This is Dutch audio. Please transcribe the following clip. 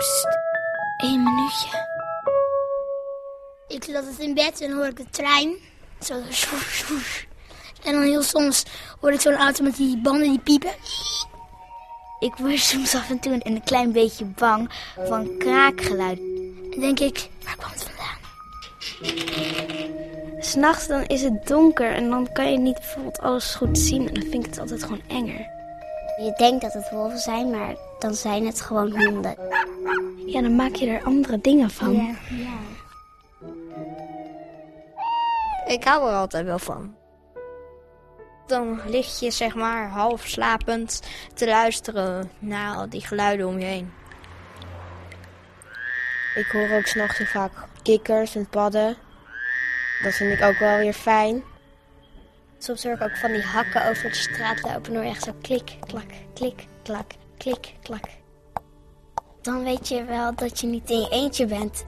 Psst, één minuutje. Ik zit altijd in bed en dan hoor ik de trein. Zo, swoes. En dan heel soms hoor ik zo'n auto met die banden die piepen. Ik word soms af en toe een klein beetje bang van kraakgeluid. Dan denk ik, waar kwam het vandaan? S'nachts dan is het donker en dan kan je niet bijvoorbeeld alles goed zien. En dan vind ik het altijd gewoon enger. Je denkt dat het wolven zijn, maar dan zijn het gewoon honden. Ja, dan maak je er andere dingen van. Ja, ja. Ik hou er altijd wel van. Dan lig je zeg maar half slapend te luisteren naar al die geluiden om je heen. Ik hoor ook s'nachts heel vaak kikkers en padden. Dat vind ik ook wel weer fijn. Soms hoor ik ook van die hakken over de straat lopen. Dan echt zo klik, klak, klik, klak, klik, klak. Dan weet je wel dat je niet in je eentje bent.